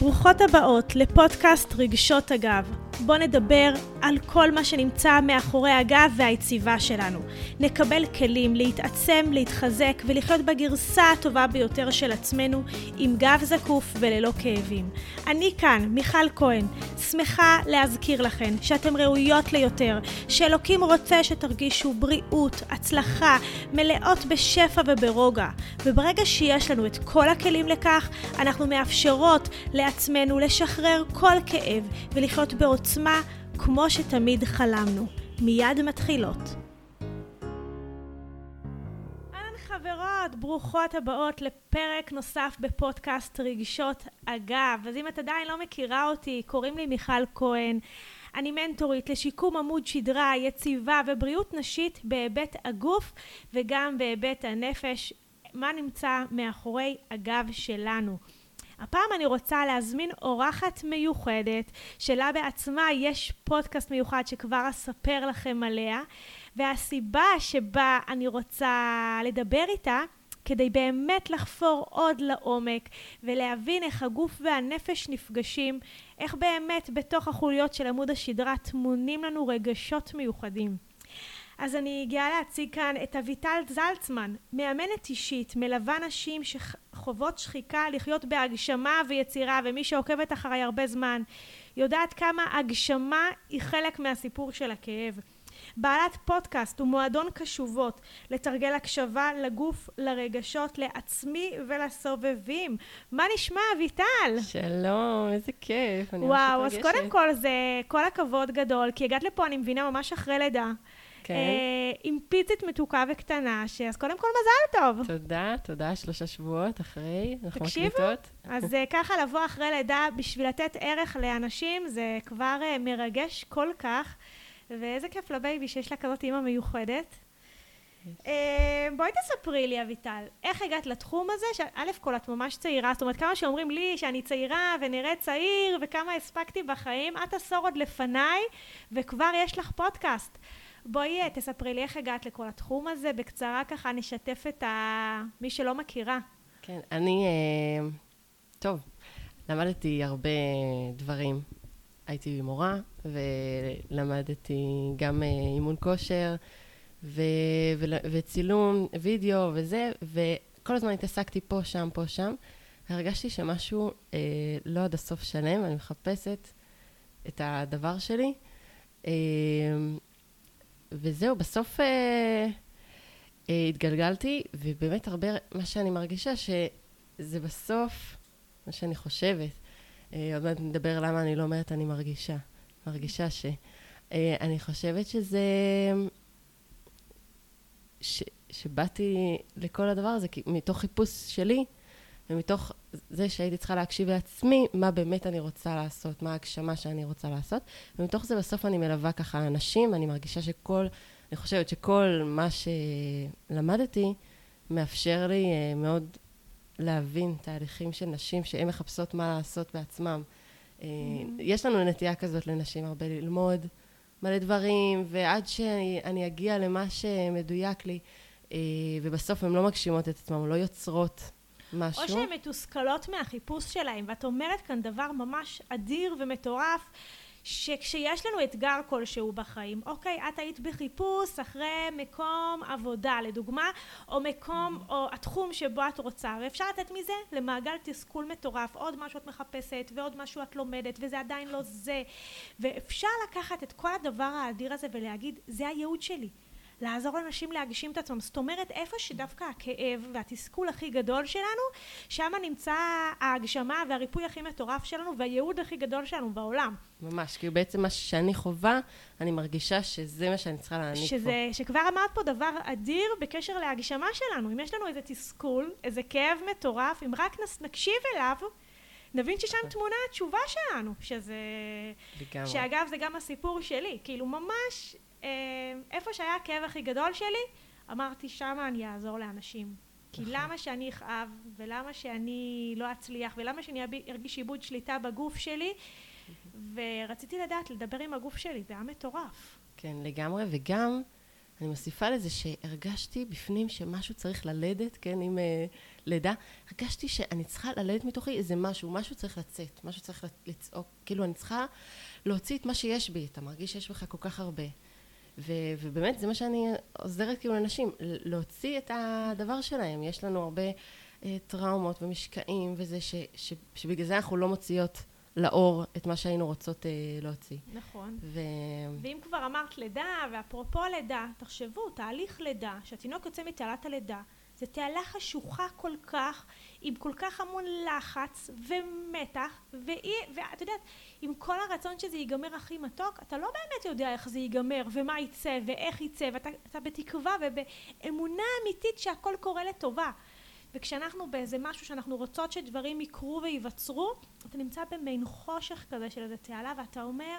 ברוכות הבאות לפודקאסט רגשות הגב. בואו נדבר על כל מה שנמצא מאחורי הגב והיציבה שלנו. נקבל כלים להתעצם, להתחזק ולחיות בגרסה הטובה ביותר של עצמנו, עם גב זקוף וללא כאבים. אני כאן, מיכל כהן, שמחה להזכיר לכן שאתן ראויות ליותר, שאלוקים רוצה שתרגישו בריאות, הצלחה, מלאות בשפע וברוגע. וברגע שיש לנו את כל הכלים לכך, אנחנו מאפשרות לעצמנו לשחרר כל כאב ולחיות בעוצמה כמו שתמיד חלמנו. מיד מתחילות. אהלן חברות, ברוכות הבאות לפרק נוסף בפודקאסט רגשות אגב. אז אם את עדיין לא מכירה אותי, קוראים לי מיכל כהן. אני מנטורית לשיקום עמוד שדרה, יציבה ובריאות נשית בהיבט הגוף וגם בהיבט הנפש. מה נמצא מאחורי הגב שלנו. הפעם אני רוצה להזמין אורחת מיוחדת, שלה בעצמה יש פודקאסט מיוחד שכבר אספר לכם עליה, והסיבה שבה אני רוצה לדבר איתה, כדי באמת לחפור עוד לעומק ולהבין איך הגוף והנפש נפגשים, איך באמת בתוך החוליות של עמוד השדרה טמונים לנו רגשות מיוחדים. אז אני גאה להציג כאן את אביטל זלצמן, מאמנת אישית, מלווה נשים שחוות שחיקה לחיות בהגשמה ויצירה, ומי שעוקבת אחריי הרבה זמן יודעת כמה הגשמה היא חלק מהסיפור של הכאב. בעלת פודקאסט ומועדון קשובות לתרגל הקשבה לגוף, לרגשות, לעצמי ולסובבים. מה נשמע, אביטל? שלום, איזה כיף. וואו, אז קודם כל זה כל הכבוד גדול, כי הגעת לפה, אני מבינה, ממש אחרי לידה. כן. אה, עם פיצית מתוקה וקטנה, אז קודם כל מזל טוב. תודה, תודה, שלושה שבועות אחרי, אנחנו מקליטות. אז אה, ככה לבוא אחרי לידה בשביל לתת ערך לאנשים, זה כבר אה, מרגש כל כך, ואיזה כיף לבייבי שיש לה כזאת אימא מיוחדת. בואי תספרי לי, אביטל, איך הגעת לתחום הזה? שא' כל את ממש צעירה, זאת אומרת, כמה שאומרים לי שאני צעירה ונראה צעיר, וכמה הספקתי בחיים, את עשור עוד לפניי, וכבר יש לך פודקאסט. בואי אה, תספרי לי איך הגעת לכל התחום הזה, בקצרה ככה נשתף את ה... מי שלא מכירה. כן, אני, אה, טוב, למדתי הרבה דברים. הייתי מורה, ולמדתי גם אה, אימון כושר, ו- ו- וצילום וידאו וזה, וכל הזמן התעסקתי פה, שם, פה, שם. הרגשתי שמשהו אה, לא עד הסוף שלם, אני מחפשת את הדבר שלי. אה, וזהו, בסוף אה, אה, התגלגלתי, ובאמת הרבה, מה שאני מרגישה, שזה בסוף מה שאני חושבת. אה, עוד מעט נדבר למה אני לא אומרת אני מרגישה. מרגישה ש... אה, אני חושבת שזה... ש, שבאתי לכל הדבר הזה כי, מתוך חיפוש שלי, ומתוך זה שהייתי צריכה להקשיב לעצמי, מה באמת אני רוצה לעשות, מה ההגשמה שאני רוצה לעשות, ומתוך זה בסוף אני מלווה ככה אנשים, אני מרגישה שכל, אני חושבת שכל מה שלמדתי מאפשר לי uh, מאוד להבין תהליכים של נשים שהן מחפשות מה לעשות בעצמם. Uh, יש לנו נטייה כזאת לנשים הרבה ללמוד מלא דברים, ועד שאני אגיע למה שמדויק לי, uh, ובסוף הן לא מגשימות את עצמן, לא יוצרות משהו. או שהן מתוסכלות מהחיפוש שלהן, ואת אומרת כאן דבר ממש אדיר ומטורף, שכשיש לנו אתגר כלשהו בחיים, אוקיי, את היית בחיפוש אחרי מקום עבודה, לדוגמה, או מקום, או התחום שבו את רוצה, ואפשר לתת מזה למעגל תסכול מטורף, עוד משהו את מחפשת, ועוד משהו את לומדת, וזה עדיין לא זה, ואפשר לקחת את כל הדבר האדיר הזה ולהגיד, זה הייעוד שלי. לעזור לאנשים להגשים את עצמם. זאת אומרת, איפה שדווקא הכאב והתסכול הכי גדול שלנו, שם נמצא ההגשמה והריפוי הכי מטורף שלנו והייעוד הכי גדול שלנו בעולם. ממש, כי בעצם מה שאני חווה, אני מרגישה שזה מה שאני צריכה להעניק שזה, פה. שכבר אמרת פה דבר אדיר בקשר להגשמה שלנו. אם יש לנו איזה תסכול, איזה כאב מטורף, אם רק נקשיב אליו, נבין ששם טמונה התשובה שלנו, שזה... לגמרי. שאגב, זה גם הסיפור שלי. כאילו, ממש איפה שהיה הכאב הכי גדול שלי, אמרתי, שמה אני אעזור לאנשים. כי נכון. למה שאני אכאב, ולמה שאני לא אצליח, ולמה שאני ארגיש עיבוד שליטה בגוף שלי, ורציתי לדעת, לדבר עם הגוף שלי, זה היה מטורף. כן, לגמרי, וגם, אני מוסיפה לזה שהרגשתי בפנים שמשהו צריך ללדת, כן, אם uh, לידה, הרגשתי שאני צריכה ללדת מתוכי איזה משהו, משהו צריך לצאת, משהו צריך לצעוק, כאילו אני צריכה להוציא את מה שיש בי, אתה מרגיש שיש בך כל כך הרבה. ו, ובאמת זה מה שאני עוזרת כאילו לנשים, להוציא את הדבר שלהם. יש לנו הרבה אה, טראומות ומשקעים וזה, ש, ש, שבגלל זה אנחנו לא מוציאות לאור את מה שהיינו רוצות אה, להוציא. נכון. ו... ואם כבר אמרת לידה, ואפרופו לידה, תחשבו, תהליך לידה, שהתינוק יוצא מתעלת הלידה, זו תעלה חשוכה כל כך, עם כל כך המון לחץ ומתח, ואת יודעת, עם כל הרצון שזה ייגמר הכי מתוק, אתה לא באמת יודע איך זה ייגמר, ומה יצא, ואיך יצא, ואתה בתקווה ובאמונה אמיתית שהכל קורה לטובה. וכשאנחנו באיזה משהו שאנחנו רוצות שדברים יקרו וייווצרו, אתה נמצא במין חושך כזה של איזה תעלה, ואתה אומר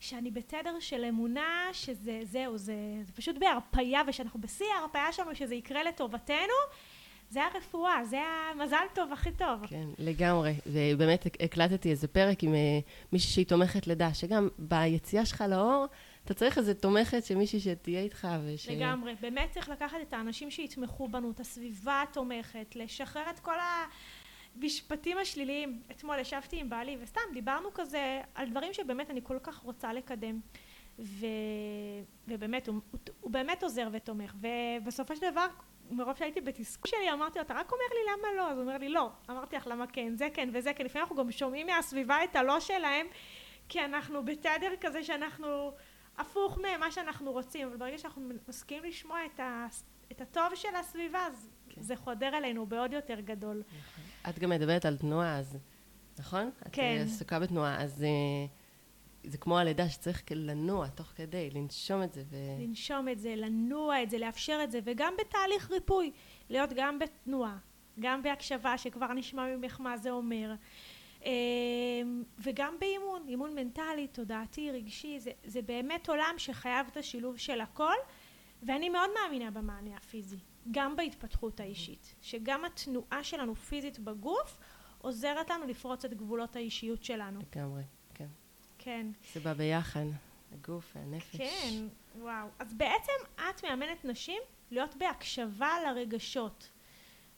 שאני בתדר של אמונה שזה, זהו, זה, זה פשוט בהרפייה, ושאנחנו בשיא ההרפייה שלנו שזה יקרה לטובתנו, זה הרפואה, זה המזל טוב הכי טוב. כן, לגמרי. ובאמת הקלטתי איזה פרק עם uh, מישהי שהיא תומכת לידה, שגם ביציאה שלך לאור, אתה צריך איזה תומכת של מישהי שתהיה איתך וש... לגמרי. באמת צריך לקחת את האנשים שיתמכו בנו, את הסביבה התומכת, לשחרר את כל המשפטים השליליים. אתמול ישבתי עם בעלי, וסתם דיברנו כזה על דברים שבאמת אני כל כך רוצה לקדם. ו... ובאמת, הוא, הוא, הוא באמת עוזר ותומך. ובסופו של דבר, מרוב שהייתי בתסכול שלי, אמרתי לו, אתה רק אומר לי למה לא? אז הוא אומר לי, לא. אמרתי לך, למה כן? זה כן וזה כן. לפעמים אנחנו גם שומעים מהסביבה את הלא שלהם, כי אנחנו בתדר כזה שאנחנו הפוך ממה שאנחנו רוצים. אבל ברגע שאנחנו מסכימים לשמוע את, ה, את הטוב של הסביבה, אז כן. זה חודר אלינו בעוד יותר גדול. נכון. את גם מדברת על תנועה, אז, נכון? כן. את עסוקה בתנועה, אז... Uh... זה כמו הלידה שצריך לנוע תוך כדי, לנשום את זה. ו... לנשום את זה, לנוע את זה, לאפשר את זה, וגם בתהליך ריפוי, להיות גם בתנועה, גם בהקשבה, שכבר נשמע ממך מה זה אומר, אמ, וגם באימון, אימון מנטלי, תודעתי, רגשי, זה, זה באמת עולם שחייב את השילוב של הכל, ואני מאוד מאמינה במענה הפיזי, גם בהתפתחות האישית, שגם התנועה שלנו פיזית בגוף עוזרת לנו לפרוץ את גבולות האישיות שלנו. לגמרי. כן. זה בא ביחד, הגוף והנפש. כן, וואו. אז בעצם את מאמנת נשים להיות בהקשבה לרגשות.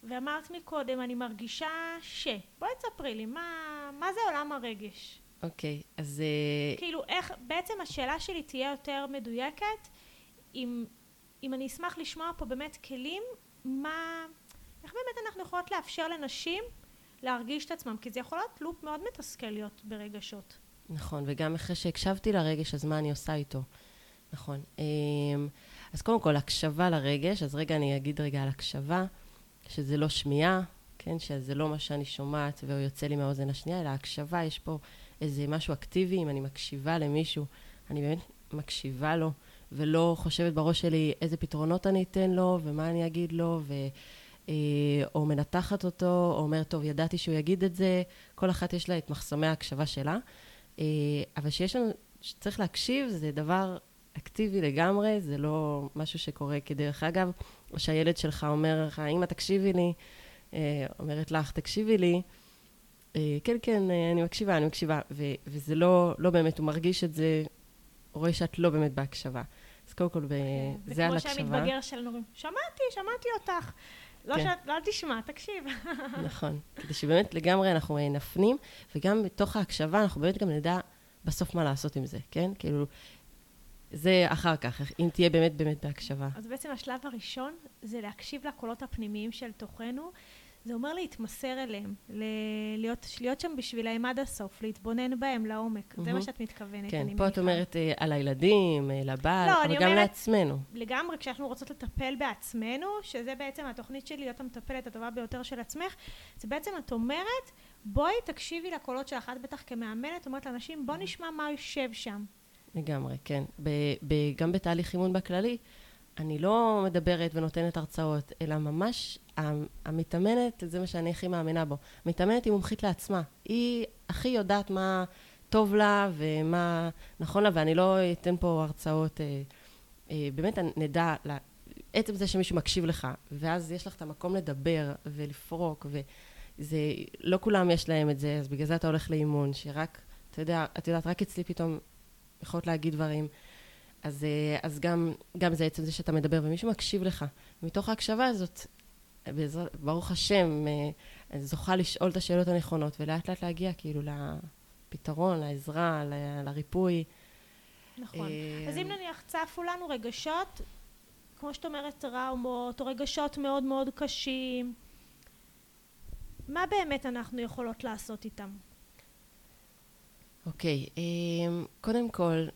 ואמרת מקודם, אני מרגישה ש... בואי תספרי לי, מה, מה זה עולם הרגש? אוקיי, okay, אז... Uh... כאילו, איך... בעצם השאלה שלי תהיה יותר מדויקת, אם, אם אני אשמח לשמוע פה באמת כלים, מה... איך באמת אנחנו יכולות לאפשר לנשים להרגיש את עצמם? כי זה יכול להיות לופ מאוד מתסכל להיות ברגשות. נכון, וגם אחרי שהקשבתי לרגש, אז מה אני עושה איתו? נכון. אמ, אז קודם כל, הקשבה לרגש, אז רגע אני אגיד רגע על הקשבה, שזה לא שמיעה, כן, שזה לא מה שאני שומעת והוא יוצא לי מהאוזן השנייה, אלא הקשבה, יש פה איזה משהו אקטיבי, אם אני מקשיבה למישהו, אני באמת מקשיבה לו, ולא חושבת בראש שלי איזה פתרונות אני אתן לו, ומה אני אגיד לו, ו... אה, או מנתחת אותו, או אומרת, טוב, ידעתי שהוא יגיד את זה, כל אחת יש לה את מחסומי ההקשבה שלה. אה, אבל שיש לנו, שצריך להקשיב, זה דבר אקטיבי לגמרי, זה לא משהו שקורה כדרך אגב, או שהילד שלך אומר לך, אמא תקשיבי לי, אה, אומרת לך, תקשיבי לי, כן, כן, אני מקשיבה, אני מקשיבה, ו- וזה לא, לא באמת, הוא מרגיש את זה, רואה שאת לא באמת בהקשבה. אז קודם כל, כן, זה על הקשבה. זה כמו שהמתבגר שלנו אומרים, שמעתי, שמעתי אותך. לא, כן. שאת, לא תשמע, תקשיב. נכון. כדי שבאמת לגמרי אנחנו נפנים, וגם בתוך ההקשבה אנחנו באמת גם נדע בסוף מה לעשות עם זה, כן? כאילו, זה אחר כך, אם תהיה באמת באמת בהקשבה. אז בעצם השלב הראשון זה להקשיב לקולות הפנימיים של תוכנו, זה אומר להתמסר אליהם, להיות, להיות שם בשבילהם עד הסוף, להתבונן בהם לעומק. Mm-hmm. זה מה שאת מתכוונת, כן, פה את אומרת אה, על הילדים, אה, לבעל, לא, אבל גם אומרת, לעצמנו. לגמרי, כשאנחנו רוצות לטפל בעצמנו, שזה בעצם התוכנית שלי, להיות המטפלת הטובה ביותר של עצמך, זה בעצם את אומרת, בואי תקשיבי לקולות שלך, את בטח כמאמנת, אומרת לאנשים, בוא נשמע מה יושב שם. לגמרי, כן. ב, ב, גם בתהליך אימון בכללי, אני לא מדברת ונותנת הרצאות, אלא ממש המתאמנת, זה מה שאני הכי מאמינה בו. המתאמנת היא מומחית לעצמה. היא הכי יודעת מה טוב לה ומה נכון לה, ואני לא אתן פה הרצאות. אה, אה, באמת נדע, עצם זה שמישהו מקשיב לך, ואז יש לך את המקום לדבר ולפרוק, וזה, לא כולם יש להם את זה, אז בגלל זה אתה הולך לאימון, שרק, אתה יודע, את יודעת, רק אצלי פתאום יכולות להגיד דברים. אז, אה, אז גם, גם זה עצם זה שאתה מדבר ומישהו מקשיב לך. מתוך ההקשבה הזאת, בעזרת, ברוך השם, אה, זוכה לשאול את השאלות הנכונות, ולאט לאט להגיע כאילו לפתרון, לעזרה, ל- לריפוי. נכון. אז אם נניח צפו לנו רגשות, כמו שאת אומרת, טראומות, או רגשות מאוד מאוד קשים, מה באמת אנחנו יכולות לעשות איתם? אוקיי, אמ, קודם כל,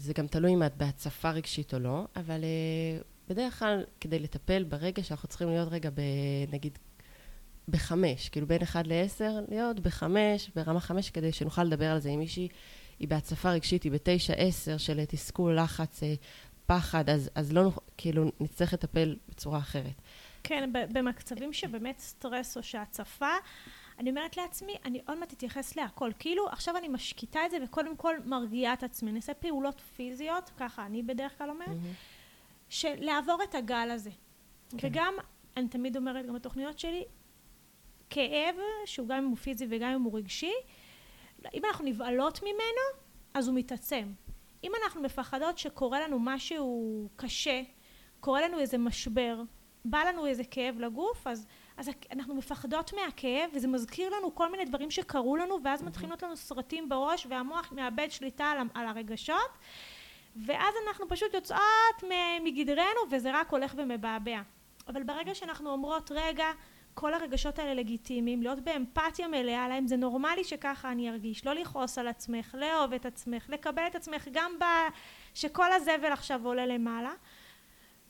זה גם תלוי אם את בהצפה רגשית או לא, אבל אה, בדרך כלל כדי לטפל ברגש אנחנו צריכים להיות רגע ב... נגיד בחמש, כאילו בין אחד לעשר, להיות בחמש, ברמה חמש, כדי שנוכל לדבר על זה. אם מישהי היא בהצפה רגשית, היא בתשע, עשר של תסכול, לחץ, אה, פחד, אז, אז לא, כאילו, נצטרך לטפל בצורה אחרת. כן, במצבים שבאמת סטרס או שהצפה, אני אומרת לעצמי, אני עוד מעט אתייחס להכל. כאילו, עכשיו אני משקיטה את זה וקודם כל מרגיעה את עצמי. אני עושה פעולות פיזיות, ככה אני בדרך כלל אומרת, mm-hmm. שלעבור את הגל הזה. כן. וגם, אני תמיד אומרת, גם בתוכניות שלי, כאב, שהוא גם אם הוא פיזי וגם אם הוא רגשי, אם אנחנו נבעלות ממנו, אז הוא מתעצם. אם אנחנו מפחדות שקורה לנו משהו קשה, קורה לנו איזה משבר, בא לנו איזה כאב לגוף, אז, אז אנחנו מפחדות מהכאב, וזה מזכיר לנו כל מיני דברים שקרו לנו, ואז מתחילים להיות לנו סרטים בראש, והמוח מאבד שליטה על, על הרגשות, ואז אנחנו פשוט יוצאות מגדרנו, וזה רק הולך ומבעבע. אבל ברגע שאנחנו אומרות, רגע, כל הרגשות האלה לגיטימיים, להיות באמפתיה מלאה להם, זה נורמלי שככה אני ארגיש, לא לכעוס על עצמך, לאהוב את עצמך, לקבל את עצמך גם ב... שכל הזבל עכשיו עולה למעלה,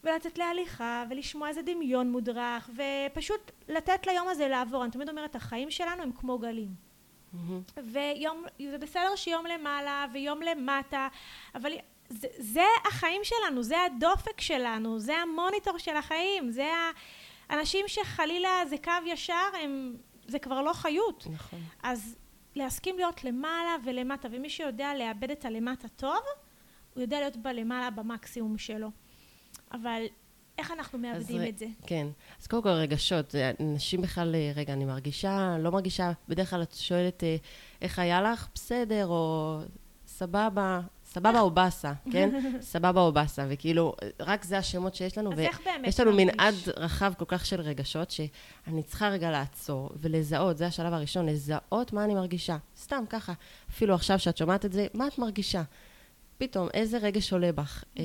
ולצאת להליכה, ולשמוע איזה דמיון מודרך, ופשוט לתת ליום הזה לעבור. אני תמיד אומרת, החיים שלנו הם כמו גלים. Mm-hmm. ויום, זה בסדר שיום למעלה ויום למטה, אבל זה, זה החיים שלנו, זה הדופק שלנו, זה המוניטור של החיים, זה ה... אנשים שחלילה זה קו ישר, הם, זה כבר לא חיות. נכון. אז להסכים להיות למעלה ולמטה, ומי שיודע לאבד את הלמטה טוב, הוא יודע להיות בלמעלה במקסימום שלו. אבל איך אנחנו מאבדים את זה? כן. אז קודם כל רגשות. אנשים בכלל, אה, רגע, אני מרגישה, לא מרגישה, בדרך כלל את שואלת אה, איך היה לך, בסדר, או סבבה, סבבה או באסה, כן? סבבה או באסה, וכאילו, רק זה השמות שיש לנו. אז איך באמת יש לנו מנעד רחב כל כך של רגשות, שאני צריכה רגע לעצור ולזהות, זה השלב הראשון, לזהות מה אני מרגישה. סתם ככה, אפילו עכשיו שאת שומעת את זה, מה את מרגישה? פתאום, איזה רגש עולה בך? אה,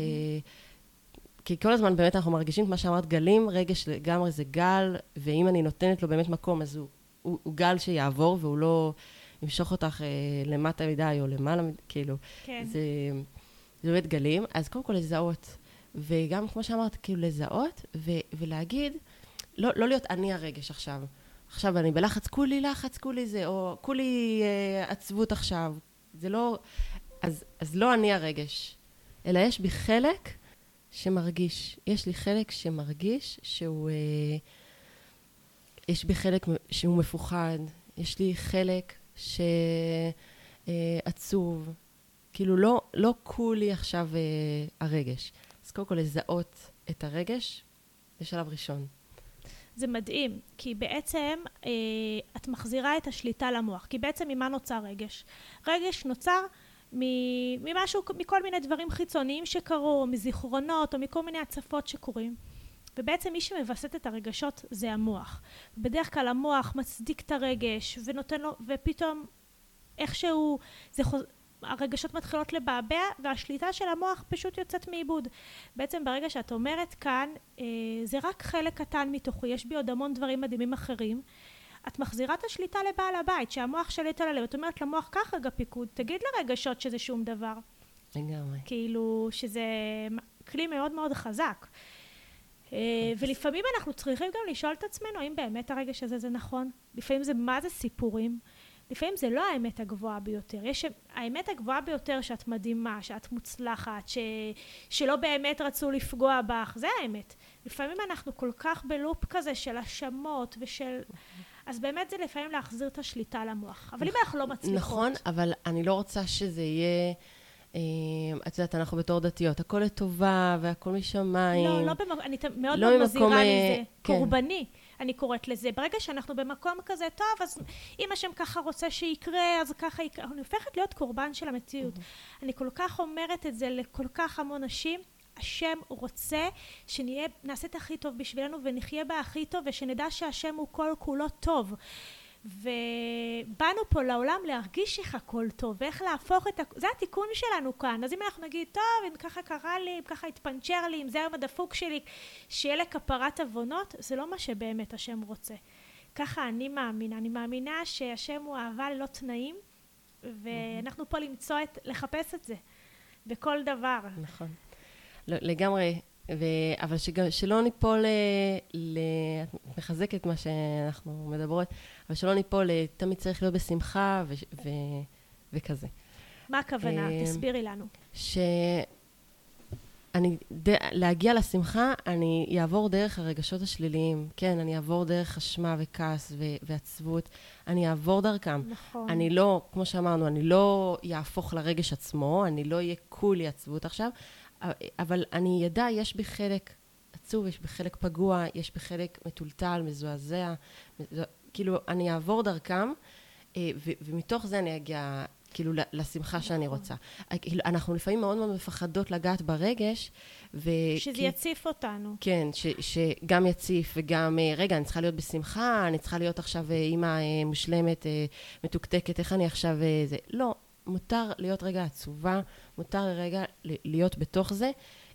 כי כל הזמן באמת אנחנו מרגישים, כמו שאמרת, גלים, רגש לגמרי זה גל, ואם אני נותנת לו באמת מקום, אז הוא, הוא, הוא גל שיעבור, והוא לא... ימשוך אותך אה, למטה מדי או למעלה, כאילו, כן. זה, זה באמת גלים. אז קודם כל לזהות, וגם כמו שאמרת, כאילו לזהות ו, ולהגיד, לא, לא להיות אני הרגש עכשיו. עכשיו אני בלחץ, כולי לחץ, כולי זה, או כולי אה, עצבות עכשיו. זה לא... אז, אז לא אני הרגש, אלא יש בי חלק שמרגיש. יש לי חלק שמרגיש שהוא... אה, יש בי חלק שהוא מפוחד, יש לי חלק שעצוב. כאילו, לא, לא כולי עכשיו אה, הרגש. אז קודם כל לזהות את הרגש, זה שלב ראשון. זה מדהים, כי בעצם אה, את מחזירה את השליטה למוח. כי בעצם ממה נוצר רגש? רגש נוצר ממשהו, מכל מיני דברים חיצוניים שקרו, מזיכרונות, או מכל מיני הצפות שקורים. ובעצם מי שמווסת את הרגשות זה המוח. בדרך כלל המוח מצדיק את הרגש ונותן לו, ופתאום איכשהו זה חוז... הרגשות מתחילות לבעבע והשליטה של המוח פשוט יוצאת מאיבוד. בעצם ברגע שאת אומרת כאן, אה, זה רק חלק קטן מתוכי, יש בי עוד המון דברים מדהימים אחרים. את מחזירה את השליטה לבעל הבית, שהמוח שליט על הלב. את אומרת למוח, קח רגע פיקוד, תגיד לרגשות שזה שום דבר. לגמרי. כאילו, שזה כלי מאוד מאוד חזק. אה, ולפעמים אנחנו צריכים גם לשאול את עצמנו האם באמת הרגש הזה זה נכון. לפעמים זה מה זה סיפורים. לפעמים זה לא האמת הגבוהה ביותר. יש האמת הגבוהה ביותר שאת מדהימה, שאת מוצלחת, ש, שלא באמת רצו לפגוע בך, זה האמת. לפעמים אנחנו כל כך בלופ כזה של האשמות ושל... אז באמת זה לפעמים להחזיר את השליטה למוח. אבל אם אנחנו לא מצליחות... נכון, אבל אני לא רוצה שזה יהיה... אמ, את יודעת, אנחנו בתור דתיות, הכל לטובה והכל משמיים. לא, לא במקום, אני מאוד לא מאוד מזהירה מזה. אה, כן. קורבני, אני קוראת לזה. ברגע שאנחנו במקום כזה, טוב, אז אם השם ככה רוצה שיקרה, אז ככה יקרה. אני הופכת להיות קורבן של המציאות. אני כל כך אומרת את זה לכל כך המון נשים. השם רוצה שנהיה, נעשה את הכי טוב בשבילנו ונחיה בה הכי טוב ושנדע שהשם הוא כל כולו טוב. ובאנו פה לעולם להרגיש איך הכל טוב, ואיך להפוך את... זה התיקון שלנו כאן. אז אם אנחנו נגיד, טוב, אם ככה קרה לי, אם ככה התפנצ'ר לי, אם זה היום הדפוק שלי, שיהיה לכפרת עוונות, זה לא מה שבאמת השם רוצה. ככה אני מאמינה. אני מאמינה שהשם הוא אהבה ללא תנאים, ואנחנו פה למצוא את... לחפש את זה בכל דבר. נכון. לא, לגמרי. ו... אבל שגם, שלא ניפול, ל... את מחזקת מה שאנחנו מדברות, אבל שלא ניפול, תמיד צריך להיות בשמחה ו... ו... וכזה. מה הכוונה? אה, תסבירי לנו. ש... אני, ד, להגיע לשמחה, אני אעבור דרך הרגשות השליליים. כן, אני אעבור דרך אשמה וכעס ו, ועצבות. אני אעבור דרכם. נכון. אני לא, כמו שאמרנו, אני לא יהפוך לרגש עצמו, אני לא אהיה כולי עצבות עכשיו, אבל אני אדע, יש בי חלק עצוב, יש בי חלק פגוע, יש בי חלק מטולטל, מזועזע, כאילו, אני אעבור דרכם, אה, ומתוך זה אני אגיע, כאילו, לשמחה שאני נכון. רוצה. אה, כאילו, אנחנו לפעמים מאוד מאוד מפחדות לגעת ברגש, ו... שזה כי... יציף אותנו. כן, ש, שגם יציף וגם, אה, רגע, אני צריכה להיות בשמחה, אני צריכה להיות עכשיו אימא מושלמת, מתוקתקת, איך אני עכשיו... זה... לא, מותר להיות רגע עצובה, מותר רגע להיות בתוך זה.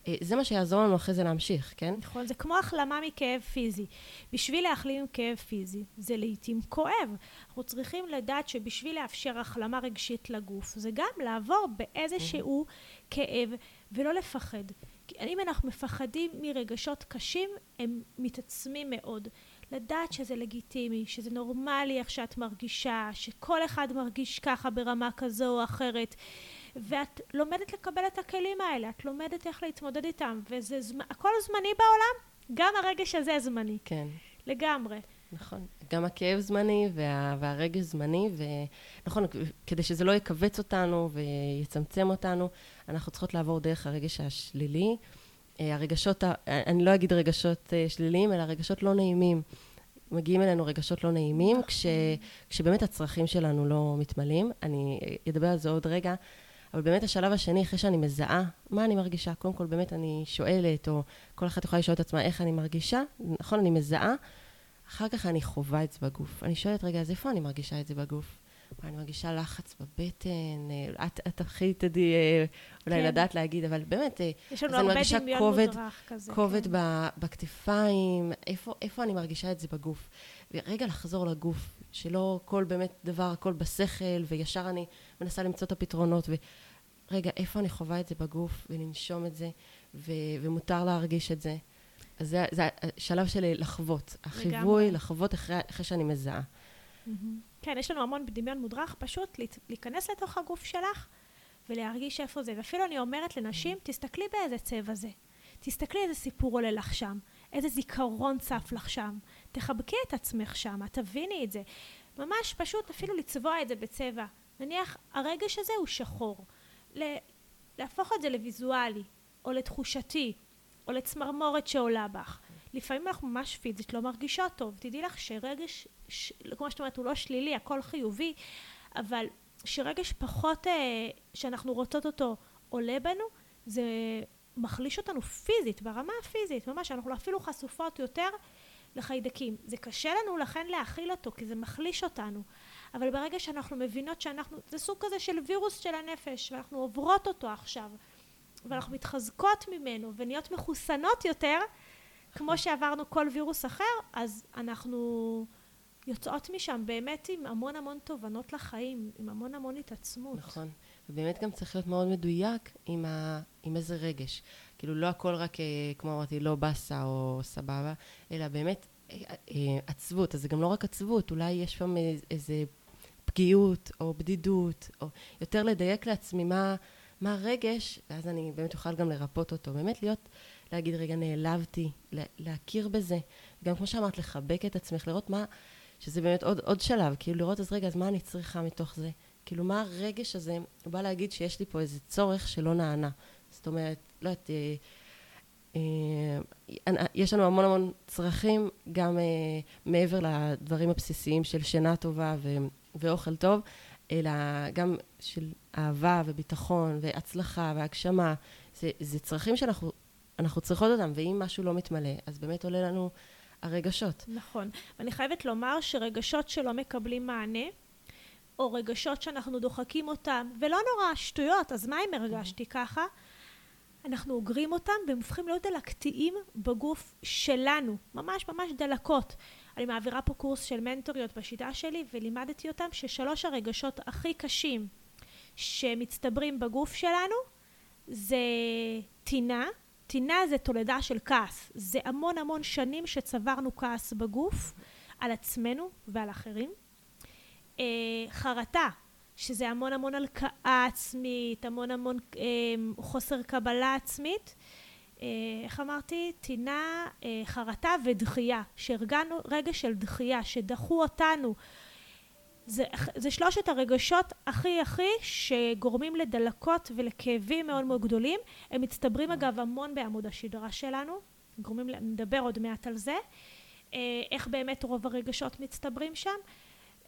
אה, זה מה שיעזור לנו אחרי זה להמשיך, כן? נכון, זה כמו החלמה מכאב פיזי. בשביל להחלים כאב פיזי, זה לעיתים כואב. אנחנו צריכים לדעת שבשביל לאפשר החלמה רגשית לגוף, זה גם לעבור באיזשהו כאב ולא לפחד. אם אנחנו מפחדים מרגשות קשים, הם מתעצמים מאוד. לדעת שזה לגיטימי, שזה נורמלי איך שאת מרגישה, שכל אחד מרגיש ככה ברמה כזו או אחרת, ואת לומדת לקבל את הכלים האלה, את לומדת איך להתמודד איתם, וזה זמ... הכל זמני בעולם, גם הרגש הזה זמני. כן. לגמרי. נכון. גם הכאב זמני וה, והרגש זמני, ונכון, כדי שזה לא יכווץ אותנו ויצמצם אותנו, אנחנו צריכות לעבור דרך הרגש השלילי. אה, הרגשות, אני לא אגיד רגשות אה, שליליים, אלא רגשות לא נעימים. מגיעים אלינו רגשות לא נעימים, נכון. כש, כשבאמת הצרכים שלנו לא מתמלאים. אני אדבר על זה עוד רגע, אבל באמת השלב השני, אחרי שאני מזהה מה אני מרגישה, קודם כל באמת אני שואלת, או כל אחת יכולה לשאול את עצמה איך אני מרגישה, נכון, אני מזהה, אחר כך אני חווה את זה בגוף. אני שואלת, רגע, אז איפה אני מרגישה את זה בגוף? אני מרגישה לחץ בבטן, אה, את, את הכי תדעי אה, אולי כן. לדעת להגיד, אבל באמת, אה, יש לנו הרבה דמיון כובד, מודרך כזה. כובד כן. בכתפיים, איפה, איפה אני מרגישה את זה בגוף? ורגע לחזור לגוף, שלא כל באמת דבר, הכל בשכל, וישר אני מנסה למצוא את הפתרונות, ורגע, איפה אני חווה את זה בגוף, ולנשום את זה, ו, ומותר להרגיש את זה. אז זה, זה השלב שלי לחוות, החיווי, לחוות אחרי, אחרי שאני מזהה. כן, יש לנו המון דמיון מודרך, פשוט להיכנס לתוך הגוף שלך ולהרגיש איפה זה. ואפילו אני אומרת לנשים, תסתכלי באיזה צבע זה. תסתכלי איזה סיפור עולה לך שם, איזה זיכרון צף לך שם. תחבקי את עצמך שם, תביני את זה. ממש פשוט אפילו לצבוע את זה בצבע. נניח הרגש הזה הוא שחור. להפוך את זה לוויזואלי, או לתחושתי, או לצמרמורת שעולה בך. לפעמים אנחנו ממש פיזית לא מרגישות טוב. תדעי לך שרגש, ש... כמו שאת אומרת, הוא לא שלילי, הכל חיובי, אבל שרגש פחות, אה, שאנחנו רוצות אותו, עולה בנו, זה מחליש אותנו פיזית, ברמה הפיזית, ממש, אנחנו אפילו חשופות יותר לחיידקים. זה קשה לנו לכן להכיל אותו, כי זה מחליש אותנו. אבל ברגע שאנחנו מבינות שאנחנו, זה סוג כזה של וירוס של הנפש, ואנחנו עוברות אותו עכשיו, ואנחנו מתחזקות ממנו, ונהיות מחוסנות יותר, כמו שעברנו כל וירוס אחר, אז אנחנו יוצאות משם באמת עם המון המון תובנות לחיים, עם המון המון התעצמות. נכון, ובאמת גם צריך להיות מאוד מדויק עם, ה... עם איזה רגש. כאילו לא הכל רק, אה, כמו אמרתי, לא באסה או סבבה, אלא באמת אה, אה, עצבות. אז זה גם לא רק עצבות, אולי יש שם איזה פגיעות או בדידות, או יותר לדייק לעצמי מה, מה הרגש, ואז אני באמת אוכל גם לרפות אותו. באמת להיות... להגיד, רגע, נעלבתי, להכיר בזה. גם כמו שאמרת, לחבק את עצמך, לראות מה, שזה באמת עוד, עוד שלב, כאילו לראות, אז רגע, אז מה אני צריכה מתוך זה? כאילו, מה הרגש הזה, הוא בא להגיד שיש לי פה איזה צורך שלא נענה. זאת אומרת, לא יודעת, אה, אה, יש לנו המון המון צרכים, גם אה, מעבר לדברים הבסיסיים של שינה טובה ו, ואוכל טוב, אלא גם של אהבה וביטחון והצלחה והגשמה. זה, זה צרכים שאנחנו אנחנו צריכות אותם, ואם משהו לא מתמלא, אז באמת עולה לנו הרגשות. נכון. ואני חייבת לומר שרגשות שלא מקבלים מענה, או רגשות שאנחנו דוחקים אותם, ולא נורא, שטויות, אז מה אם הרגשתי ככה? אנחנו אוגרים אותם והם הופכים להיות דלקתיים בגוף שלנו, ממש ממש דלקות. אני מעבירה פה קורס של מנטוריות בשיטה שלי ולימדתי אותם ששלוש הרגשות הכי קשים שמצטברים בגוף שלנו זה טינה, טינה זה תולדה של כעס, זה המון המון שנים שצברנו כעס בגוף על עצמנו ועל אחרים. אה, חרטה, שזה המון המון הלקאה עצמית, המון המון אה, חוסר קבלה עצמית. אה, איך אמרתי? טינה, אה, חרטה ודחייה, שהרגענו רגש של דחייה, שדחו אותנו. זה, זה שלושת הרגשות הכי הכי שגורמים לדלקות ולכאבים מאוד מאוד גדולים. הם מצטברים אגב המון בעמוד השדרה שלנו, גורמים, נדבר עוד מעט על זה. אה, איך באמת רוב הרגשות מצטברים שם.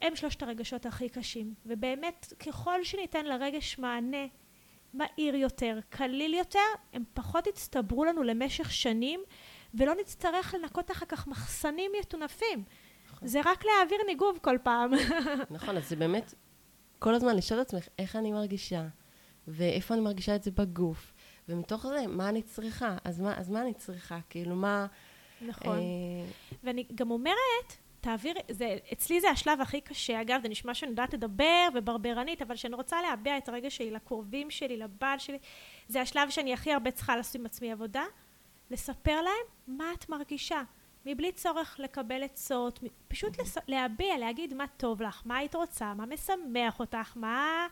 הם שלושת הרגשות הכי קשים. ובאמת, ככל שניתן לרגש מענה מהיר יותר, קליל יותר, הם פחות יצטברו לנו למשך שנים, ולא נצטרך לנקות אחר כך מחסנים מטונפים. זה רק להעביר ניגוב כל פעם. נכון, אז זה באמת כל הזמן לשאול את עצמך איך אני מרגישה, ואיפה אני מרגישה את זה בגוף, ומתוך זה, מה אני צריכה? אז מה, אז מה אני צריכה? כאילו, מה... נכון. אה... ואני גם אומרת, תעביר, זה, אצלי זה השלב הכי קשה, אגב, זה נשמע שאני יודעת לדבר וברברנית, אבל כשאני רוצה להביע את הרגש שלי לקרובים שלי, לבעל שלי, זה השלב שאני הכי הרבה צריכה לעשות עם עצמי עבודה, לספר להם מה את מרגישה, מבלי צורך לקבל עצות, פשוט לס... להביע, להגיד מה טוב לך, מה היית רוצה, מה משמח אותך, מה...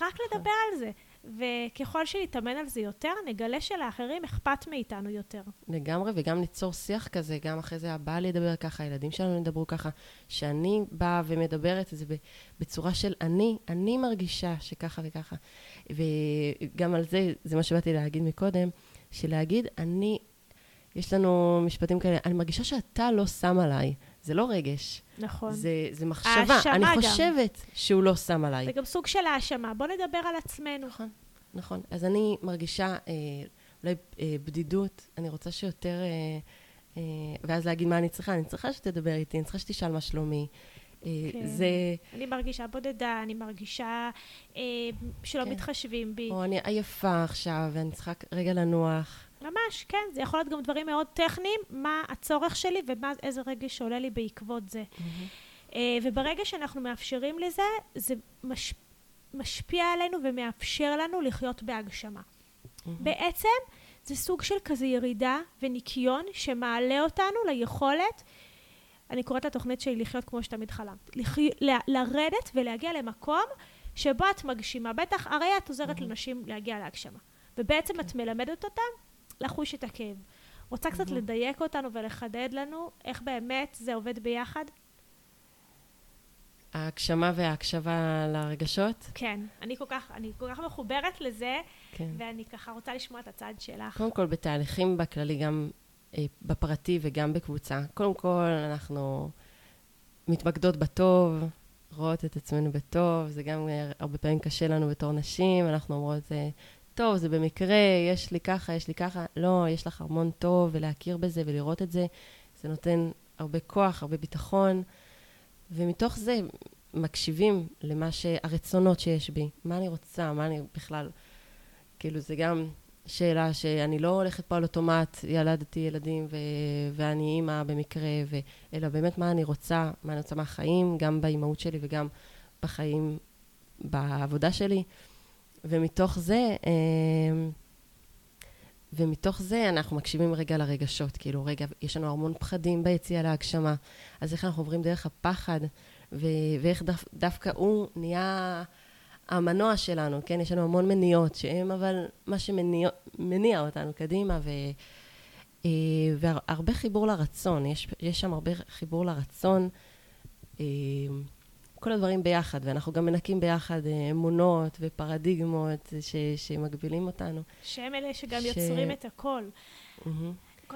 רק לדבר על זה. וככל שנתאמן על זה יותר, נגלה שלאחרים אכפת מאיתנו יותר. לגמרי, וגם ליצור שיח כזה, גם אחרי זה הבעל ידבר ככה, הילדים שלנו ידברו ככה, שאני באה ומדברת את זה בצורה של אני, אני מרגישה שככה וככה. וגם על זה, זה מה שבאתי להגיד מקודם, שלהגיד, אני, יש לנו משפטים כאלה, אני מרגישה שאתה לא שם עליי. זה לא רגש. נכון. זה, זה מחשבה. אני חושבת גם. שהוא לא שם עליי. זה גם סוג של האשמה. בוא נדבר על עצמנו. נכון, נכון. אז אני מרגישה אה, אולי אה, בדידות, אני רוצה שיותר... אה, אה, ואז להגיד מה אני צריכה. אני צריכה שתדבר איתי, אני צריכה שתשאל מה שלומי. אה, כן. זה... אני מרגישה בודדה, אני מרגישה אה, שלא כן. מתחשבים בי. או אני עייפה עכשיו, ואני צריכה רגע לנוח. ממש, כן. זה יכול להיות גם דברים מאוד טכניים, מה הצורך שלי ואיזה רגש שעולה לי בעקבות זה. Mm-hmm. וברגע שאנחנו מאפשרים לזה, זה מש, משפיע עלינו ומאפשר לנו לחיות בהגשמה. Mm-hmm. בעצם זה סוג של כזה ירידה וניקיון שמעלה אותנו ליכולת, אני קוראת לתוכנית שלי לחיות כמו שתמיד חלמת, לח... ל... לרדת ולהגיע למקום שבו את מגשימה. בטח, הרי את עוזרת mm-hmm. לנשים להגיע להגשמה. ובעצם okay. את כן. מלמדת אותם לחוש את הכאב. רוצה קצת לדייק אותנו ולחדד לנו איך באמת זה עובד ביחד? ההגשמה וההקשבה לרגשות? כן. אני כל כך, אני כל כך מחוברת לזה, כן. ואני ככה רוצה לשמוע את הצד שלך. קודם כל, בתהליכים בכללי, גם אה, בפרטי וגם בקבוצה. קודם כל, אנחנו מתמקדות בטוב, רואות את עצמנו בטוב, זה גם אה, הרבה פעמים קשה לנו בתור נשים, אנחנו אומרות, אה, טוב, זה במקרה, יש לי ככה, יש לי ככה. לא, יש לך המון טוב, ולהכיר בזה ולראות את זה, זה נותן הרבה כוח, הרבה ביטחון, ומתוך זה מקשיבים למה ש... הרצונות שיש בי. מה אני רוצה, מה אני בכלל... כאילו, זה גם שאלה שאני לא הולכת פה על אוטומט, ילדתי ילדים ו... ואני אימא במקרה, ו... אלא באמת מה אני רוצה, מה אני רוצה מהחיים, גם באימהות שלי וגם בחיים, בעבודה שלי. ומתוך זה, אמ, ומתוך זה אנחנו מקשיבים רגע לרגשות, כאילו, רגע, יש לנו המון פחדים ביציאה להגשמה, אז איך אנחנו עוברים דרך הפחד, ו- ואיך דו- דווקא הוא נהיה המנוע שלנו, כן? יש לנו המון מניעות, שהם אבל מה שמניע אותנו קדימה, ו... אה, והרבה חיבור לרצון, יש, יש שם הרבה חיבור לרצון. כל הדברים ביחד, ואנחנו גם מנקים ביחד אה, אמונות ופרדיגמות ש, שמגבילים אותנו. שהם אלה שגם ש... יוצרים את הכל. Mm-hmm.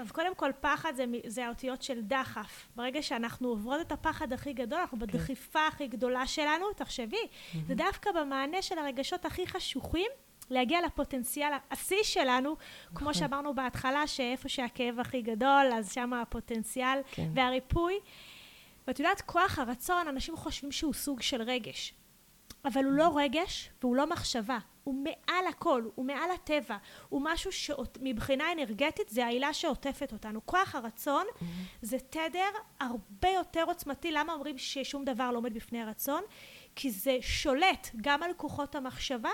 אז קודם כל, פחד זה, זה האותיות של דחף. ברגע שאנחנו עוברות את הפחד הכי גדול, אנחנו כן. בדחיפה הכי גדולה שלנו, תחשבי, mm-hmm. זה דווקא במענה של הרגשות הכי חשוכים, להגיע לפוטנציאל השיא שלנו, נכון. כמו שאמרנו בהתחלה, שאיפה שהכאב הכי גדול, אז שם הפוטנציאל כן. והריפוי. ואת יודעת, כוח הרצון, אנשים חושבים שהוא סוג של רגש. אבל הוא לא רגש והוא לא מחשבה. הוא מעל הכל, הוא מעל הטבע. הוא משהו שמבחינה אנרגטית זה העילה שעוטפת אותנו. כוח הרצון mm-hmm. זה תדר הרבה יותר עוצמתי. למה אומרים ששום דבר לא עומד בפני הרצון? כי זה שולט גם על כוחות המחשבה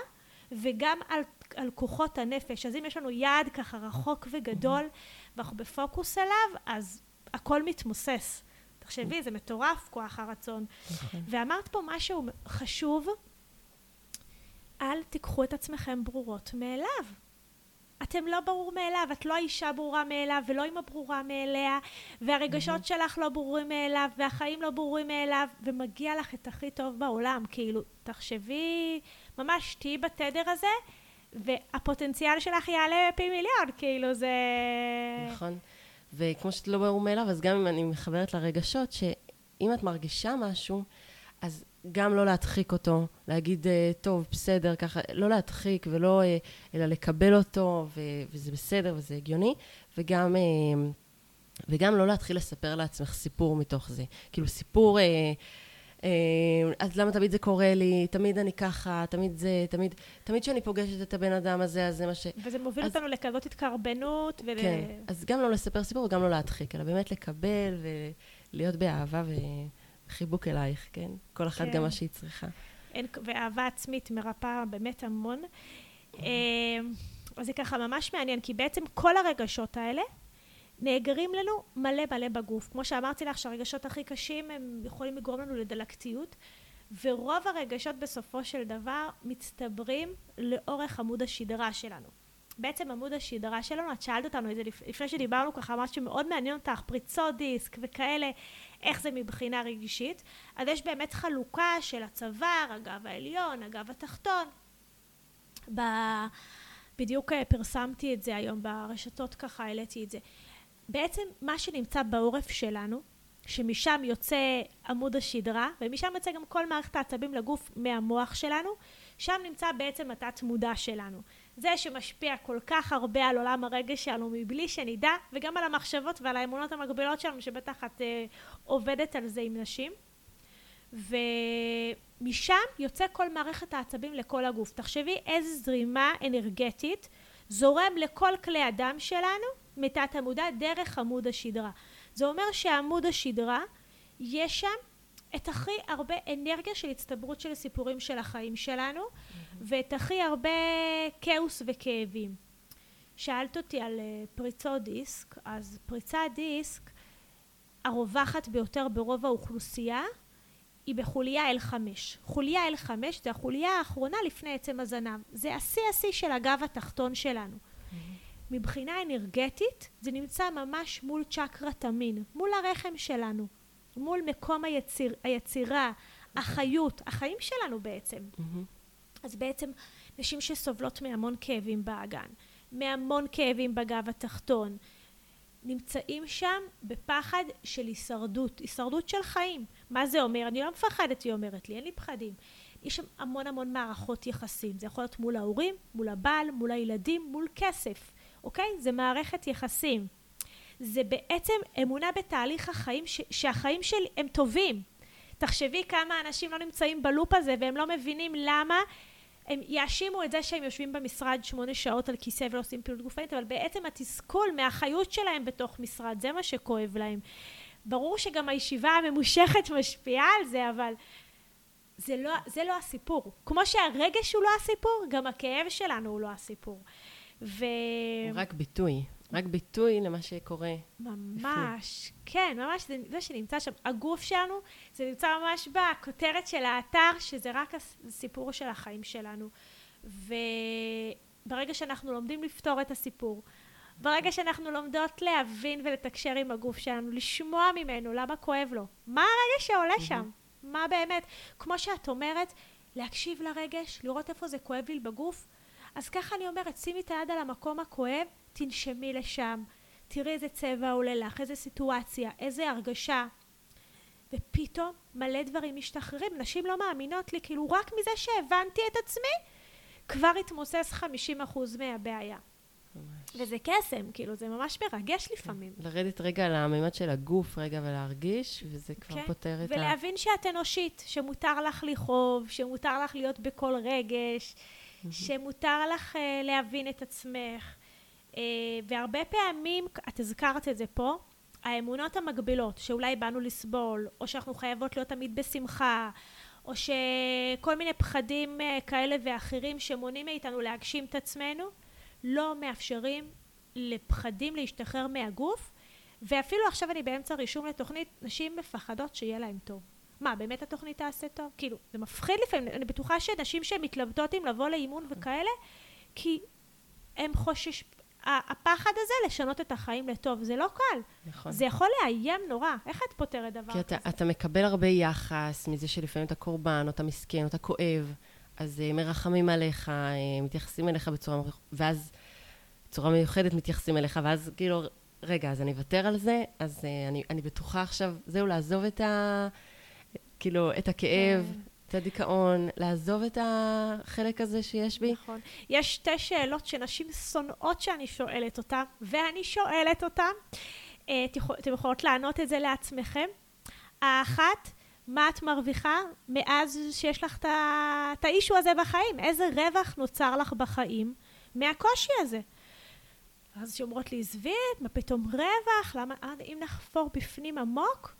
וגם על, על כוחות הנפש. אז אם יש לנו יעד ככה רחוק וגדול mm-hmm. ואנחנו בפוקוס עליו, אז הכל מתמוסס. תחשבי, זה מטורף כוח הרצון. נכון. ואמרת פה משהו חשוב, אל תיקחו את עצמכם ברורות מאליו. אתם לא ברור מאליו, את לא האישה ברורה מאליו ולא אימא ברורה מאליה והרגשות שלך לא ברורים מאליו והחיים לא ברורים מאליו ומגיע לך את הכי טוב בעולם כאילו תחשבי ממש תהיי בתדר הזה והפוטנציאל שלך יעלה פי מיליון כאילו זה נכון וכמו שאת לא ברור מאליו, אז גם אם אני מחברת לרגשות, שאם את מרגישה משהו, אז גם לא להדחיק אותו, להגיד, אה, טוב, בסדר, ככה, לא להדחיק ולא, אה, אלא לקבל אותו, ו- וזה בסדר וזה הגיוני, וגם, אה, וגם לא להתחיל לספר לעצמך סיפור מתוך זה. כאילו, סיפור... אה, אז למה תמיד זה קורה לי, תמיד אני ככה, תמיד זה, תמיד, תמיד כשאני פוגשת את הבן אדם הזה, אז זה מה ש... וזה מוביל אז... אותנו לכזאת התקרבנות ול... כן, אז גם לא לספר סיפור וגם לא להדחיק, אלא באמת לקבל ולהיות באהבה וחיבוק אלייך, כן? כל אחת כן. גם מה שהיא צריכה. אין, ואהבה עצמית מרפאה באמת המון. אה, אז זה ככה ממש מעניין, כי בעצם כל הרגשות האלה, נאגרים לנו מלא מלא בגוף. כמו שאמרתי לך שהרגשות הכי קשים הם יכולים לגרום לנו לדלקתיות ורוב הרגשות בסופו של דבר מצטברים לאורך עמוד השדרה שלנו. בעצם עמוד השדרה שלנו, את שאלת אותנו את זה לפני שדיברנו ככה, אמרת שמאוד מעניין אותך, פריצות דיסק וכאלה, איך זה מבחינה רגישית. אז יש באמת חלוקה של הצוואר, הגב העליון, הגב התחתון. ב... בדיוק אה, פרסמתי את זה היום ברשתות ככה, העליתי את זה. בעצם מה שנמצא בעורף שלנו, שמשם יוצא עמוד השדרה, ומשם יוצא גם כל מערכת העצבים לגוף מהמוח שלנו, שם נמצא בעצם התת מודע שלנו. זה שמשפיע כל כך הרבה על עולם הרגש שלנו מבלי שנדע, וגם על המחשבות ועל האמונות המקבילות שלנו, שבטח את אה, עובדת על זה עם נשים. ומשם יוצא כל מערכת העצבים לכל הגוף. תחשבי איזה זרימה אנרגטית זורם לכל כלי הדם שלנו מתת המודע דרך עמוד השדרה. זה אומר שעמוד השדרה יש שם את הכי הרבה אנרגיה של הצטברות של סיפורים של החיים שלנו mm-hmm. ואת הכי הרבה כאוס וכאבים. שאלת אותי על uh, פריצות דיסק, אז פריצת דיסק הרווחת ביותר ברוב האוכלוסייה היא בחוליה L5. חוליה L5 זה החוליה האחרונה לפני עצם הזנב. זה השיא השיא של הגב התחתון שלנו. מבחינה אנרגטית זה נמצא ממש מול צ'קרה תמין, מול הרחם שלנו, מול מקום היציר, היצירה, החיות, החיים שלנו בעצם. אז בעצם נשים שסובלות מהמון כאבים באגן, מהמון כאבים בגב התחתון, נמצאים שם בפחד של הישרדות, הישרדות של חיים. מה זה אומר? אני לא מפחדת, היא אומרת לי, אין לי פחדים. יש שם המון המון מערכות יחסים. זה יכול להיות מול ההורים, מול הבעל, מול הילדים, מול כסף. אוקיי? זה מערכת יחסים. זה בעצם אמונה בתהליך החיים, ש- שהחיים שלי הם טובים. תחשבי כמה אנשים לא נמצאים בלופ הזה והם לא מבינים למה הם יאשימו את זה שהם יושבים במשרד שמונה שעות על כיסא ולא עושים פעילות גופנית, אבל בעצם התסכול מהחיות שלהם בתוך משרד, זה מה שכואב להם. ברור שגם הישיבה הממושכת משפיעה על זה, אבל זה לא, זה לא הסיפור. כמו שהרגש הוא לא הסיפור, גם הכאב שלנו הוא לא הסיפור. ו... רק ביטוי, רק ביטוי למה שקורה. ממש, כן, ממש, זה, זה שנמצא שם. הגוף שלנו, זה נמצא ממש בכותרת של האתר, שזה רק הסיפור של החיים שלנו. וברגע שאנחנו לומדים לפתור את הסיפור, ברגע שאנחנו לומדות להבין ולתקשר עם הגוף שלנו, לשמוע ממנו למה כואב לו, מה הרגש שעולה שם, מה באמת, כמו שאת אומרת, להקשיב לרגש, לראות איפה זה כואב לי בגוף, אז ככה אני אומרת, שימי את היד על המקום הכואב, תנשמי לשם, תראי איזה צבע עולה לך, איזה סיטואציה, איזה הרגשה. ופתאום מלא דברים משתחררים. נשים לא מאמינות לי, כאילו רק מזה שהבנתי את עצמי, כבר התמוסס 50% מהבעיה. ממש. וזה קסם, כאילו, זה ממש מרגש לפעמים. לרדת רגע לממד של הגוף רגע ולהרגיש, וזה כבר כן, פותר את ה... ולהבין שאת אנושית, שמותר לך לכאוב, שמותר לך להיות בכל רגש, שמותר לך uh, להבין את עצמך. Uh, והרבה פעמים, את הזכרת את זה פה, האמונות המגבילות, שאולי באנו לסבול, או שאנחנו חייבות להיות תמיד בשמחה, או שכל מיני פחדים uh, כאלה ואחרים שמונעים מאיתנו להגשים את עצמנו, לא מאפשרים לפחדים להשתחרר מהגוף, ואפילו עכשיו אני באמצע רישום לתוכנית, נשים מפחדות שיהיה להן טוב. מה, באמת התוכנית תעשה טוב? כאילו, זה מפחיד לפעמים, אני בטוחה שנשים שמתלבטות אם לבוא לאימון וכאלה, כי הם חושש... הפחד הזה לשנות את החיים לטוב, זה לא קל. נכון. זה יכול לאיים נורא. איך את פותרת דבר כי כזה? אתה, אתה מקבל הרבה יחס מזה שלפעמים אתה קורבן, או אתה מסכן, או אתה כואב, אז uh, מרחמים עליך, uh, מתייחסים אליך בצורה... ואז בצורה מיוחדת מתייחסים אליך, ואז כאילו, רגע, אז אני אוותר על זה, אז uh, אני, אני בטוחה עכשיו, זהו, לעזוב את ה... כאילו, את הכאב. את הדיכאון, לעזוב את החלק הזה שיש בי. נכון. יש שתי שאלות שנשים שונאות שאני שואלת אותן, ואני שואלת אותן. אה, אתן יכולות לענות את זה לעצמכם. האחת, מה את מרוויחה מאז שיש לך את האישו הזה בחיים? איזה רווח נוצר לך בחיים מהקושי הזה? אז שאומרות לי, עזבי, מה פתאום רווח? למה, אה, אם נחפור בפנים עמוק,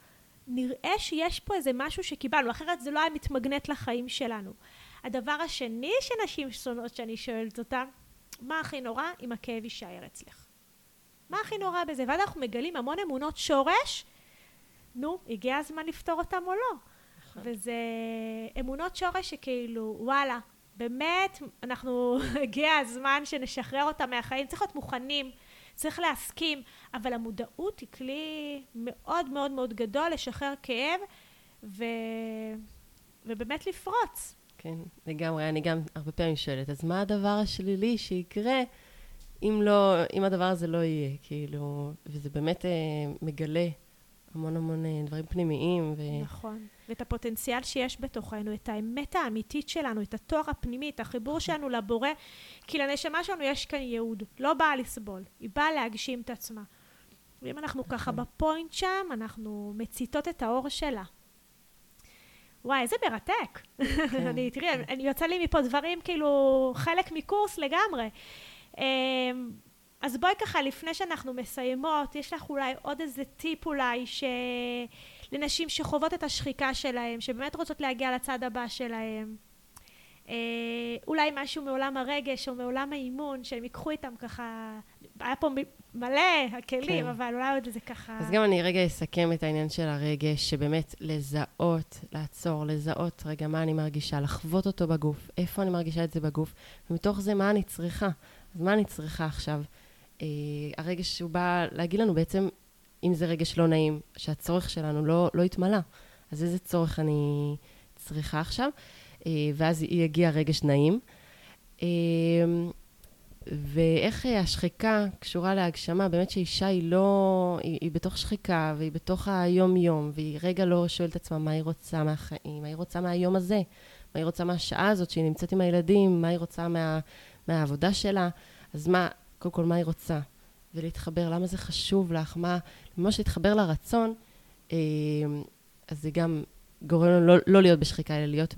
נראה שיש פה איזה משהו שקיבלנו, אחרת זה לא היה מתמגנט לחיים שלנו. הדבר השני שנשים שונאות שאני שואלת אותן, מה הכי נורא אם הכאב יישאר אצלך? מה הכי נורא בזה? ואז אנחנו מגלים המון אמונות שורש, נו, הגיע הזמן לפתור אותם או לא. וזה אמונות שורש שכאילו, וואלה, באמת, אנחנו, הגיע הזמן שנשחרר אותם מהחיים, צריך להיות מוכנים, צריך להסכים, אבל המודעות היא כלי מאוד מאוד מאוד גדול לשחרר כאב, ו... ובאמת לפרוץ. כן, לגמרי. אני גם הרבה פעמים שואלת, אז מה הדבר השלילי שיקרה אם לא, אם הדבר הזה לא יהיה? כאילו, וזה באמת אה, מגלה המון המון אה, דברים פנימיים, ו... נכון. ואת הפוטנציאל שיש בתוכנו, את האמת האמיתית שלנו, את התואר הפנימי, את החיבור שלנו לבורא, כי לנשמה שלנו יש כאן ייעוד, לא באה לסבול, היא באה להגשים את עצמה. ואם אנחנו ככה בפוינט שם, אנחנו מציתות את האור שלה. וואי, איזה מרתק. אני, תראי, אני יוצא לי מפה דברים כאילו חלק מקורס לגמרי. אז בואי ככה, לפני שאנחנו מסיימות, יש לך אולי עוד איזה טיפ אולי ש... לנשים שחוות את השחיקה שלהם, שבאמת רוצות להגיע לצד הבא שלהם. אה, אולי משהו מעולם הרגש או מעולם האימון, שהם ייקחו איתם ככה, היה פה מלא הכלים, כן. אבל אולי עוד איזה ככה... אז גם אני רגע אסכם את העניין של הרגש, שבאמת לזהות, לעצור, לזהות רגע מה אני מרגישה, לחוות אותו בגוף, איפה אני מרגישה את זה בגוף, ומתוך זה מה אני צריכה. אז מה אני צריכה עכשיו? אה, הרגש הוא בא להגיד לנו בעצם, אם זה רגש לא נעים, שהצורך שלנו לא, לא יתמלא, אז איזה צורך אני צריכה עכשיו? אה, ואז יגיע רגש נעים. אה, ואיך אה, השחיקה קשורה להגשמה, באמת שאישה היא לא, היא, היא בתוך שחיקה והיא בתוך היום-יום, והיא רגע לא שואלת עצמה מה היא רוצה מהחיים, מה היא רוצה מהיום הזה, מה היא רוצה מהשעה הזאת שהיא נמצאת עם הילדים, מה היא רוצה מה, מהעבודה שלה, אז מה, קודם כל מה היא רוצה, ולהתחבר, למה זה חשוב לך, מה, ממש להתחבר לרצון, אה, אז זה גם גורם לנו לא, לא להיות בשחיקה, אלא להיות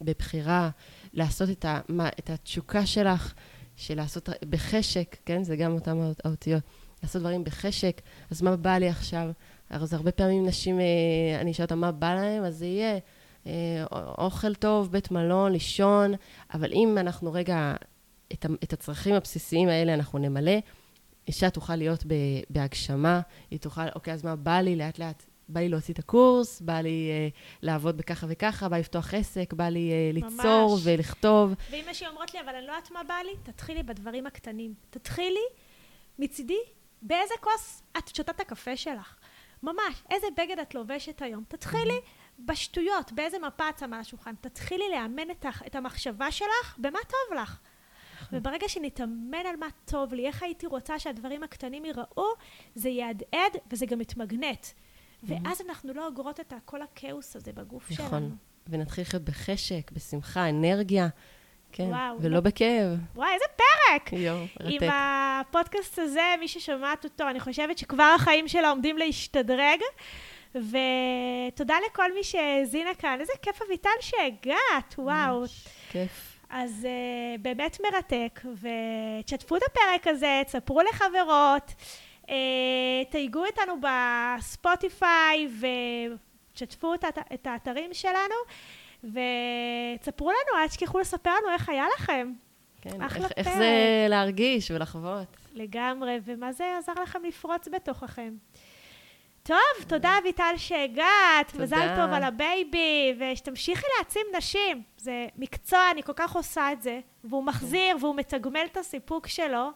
בבחירה, לעשות את, ה, מה, את התשוקה שלך, של לעשות בחשק, כן? זה גם האות- האותיות. לעשות דברים בחשק, אז מה בא לי עכשיו? אז הרבה פעמים נשים, אה, אני אשאל אותם מה בא להם, אז זה יהיה אה, אוכל טוב, בית מלון, לישון, אבל אם אנחנו רגע, את, את הצרכים הבסיסיים האלה אנחנו נמלא, אישה תוכל להיות בהגשמה, היא תוכל, אוקיי, אז מה בא לי לאט לאט? בא לי להוציא את הקורס, בא לי אה, לעבוד בככה וככה, בא לי לפתוח עסק, בא לי אה, ליצור ממש. ולכתוב. ואם מישהי אומרות לי, אבל אני לא יודעת מה בא לי, תתחילי בדברים הקטנים. תתחילי מצידי, באיזה כוס את שותה את הקפה שלך. ממש, איזה בגד את לובשת היום. תתחילי בשטויות, באיזה מפה את שמה על השולחן. תתחילי לאמן את, את המחשבה שלך במה טוב לך. וברגע שנתאמן על מה טוב לי, איך הייתי רוצה שהדברים הקטנים ייראו, זה יהדהד וזה גם יתמגנט. ואז אנחנו לא אוגרות את כל הכאוס הזה בגוף שלנו. נכון. ונתחיל לחיות בחשק, בשמחה, אנרגיה, כן, וואו. ולא בכאב. וואי, איזה פרק! יואו, עם מרתק. הפודקאסט הזה, מי ששומעת אותו, אני חושבת שכבר החיים שלה עומדים להשתדרג. ותודה לכל מי שהאזינה כאן. איזה כיף, אביטל, שהגעת, וואו. ממש כיף. אז uh, באמת מרתק, ותשתפו את הפרק הזה, תספרו לחברות, uh, תייגו אותנו בספוטיפיי ותשתפו את, את האתרים שלנו, ותספרו לנו, אל תשכחו לספר לנו איך היה לכם. כן, איך, איך. זה להרגיש ולחוות. לגמרי, ומה זה עזר לכם לפרוץ בתוככם. טוב, תודה אביטל שהגעת, תודה. מזל טוב על הבייבי, ושתמשיכי להעצים נשים. זה מקצוע, אני כל כך עושה את זה, והוא מחזיר והוא מתגמל את הסיפוק שלו,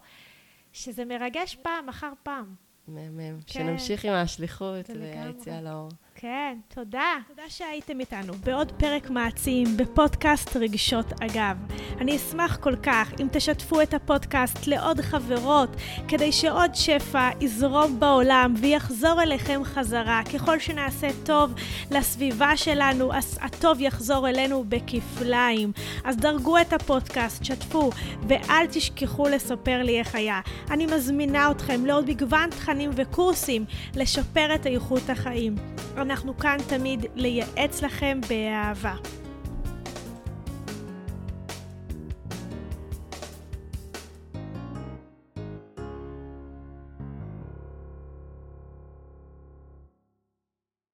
שזה מרגש פעם אחר פעם. מהמם. כן. שנמשיך עם השליחות. והיציאה לאור. כן, תודה. תודה שהייתם איתנו בעוד פרק מעצים בפודקאסט רגשות אגב. אני אשמח כל כך אם תשתפו את הפודקאסט לעוד חברות, כדי שעוד שפע יזרום בעולם ויחזור אליכם חזרה. ככל שנעשה טוב לסביבה שלנו, אז הטוב יחזור אלינו בכפליים. אז דרגו את הפודקאסט, שתפו, ואל תשכחו לספר לי איך היה. אני מזמינה אתכם לעוד מגוון תכנים וקורסים לשפר את איכות החיים. אנחנו כאן תמיד לייעץ לכם באהבה.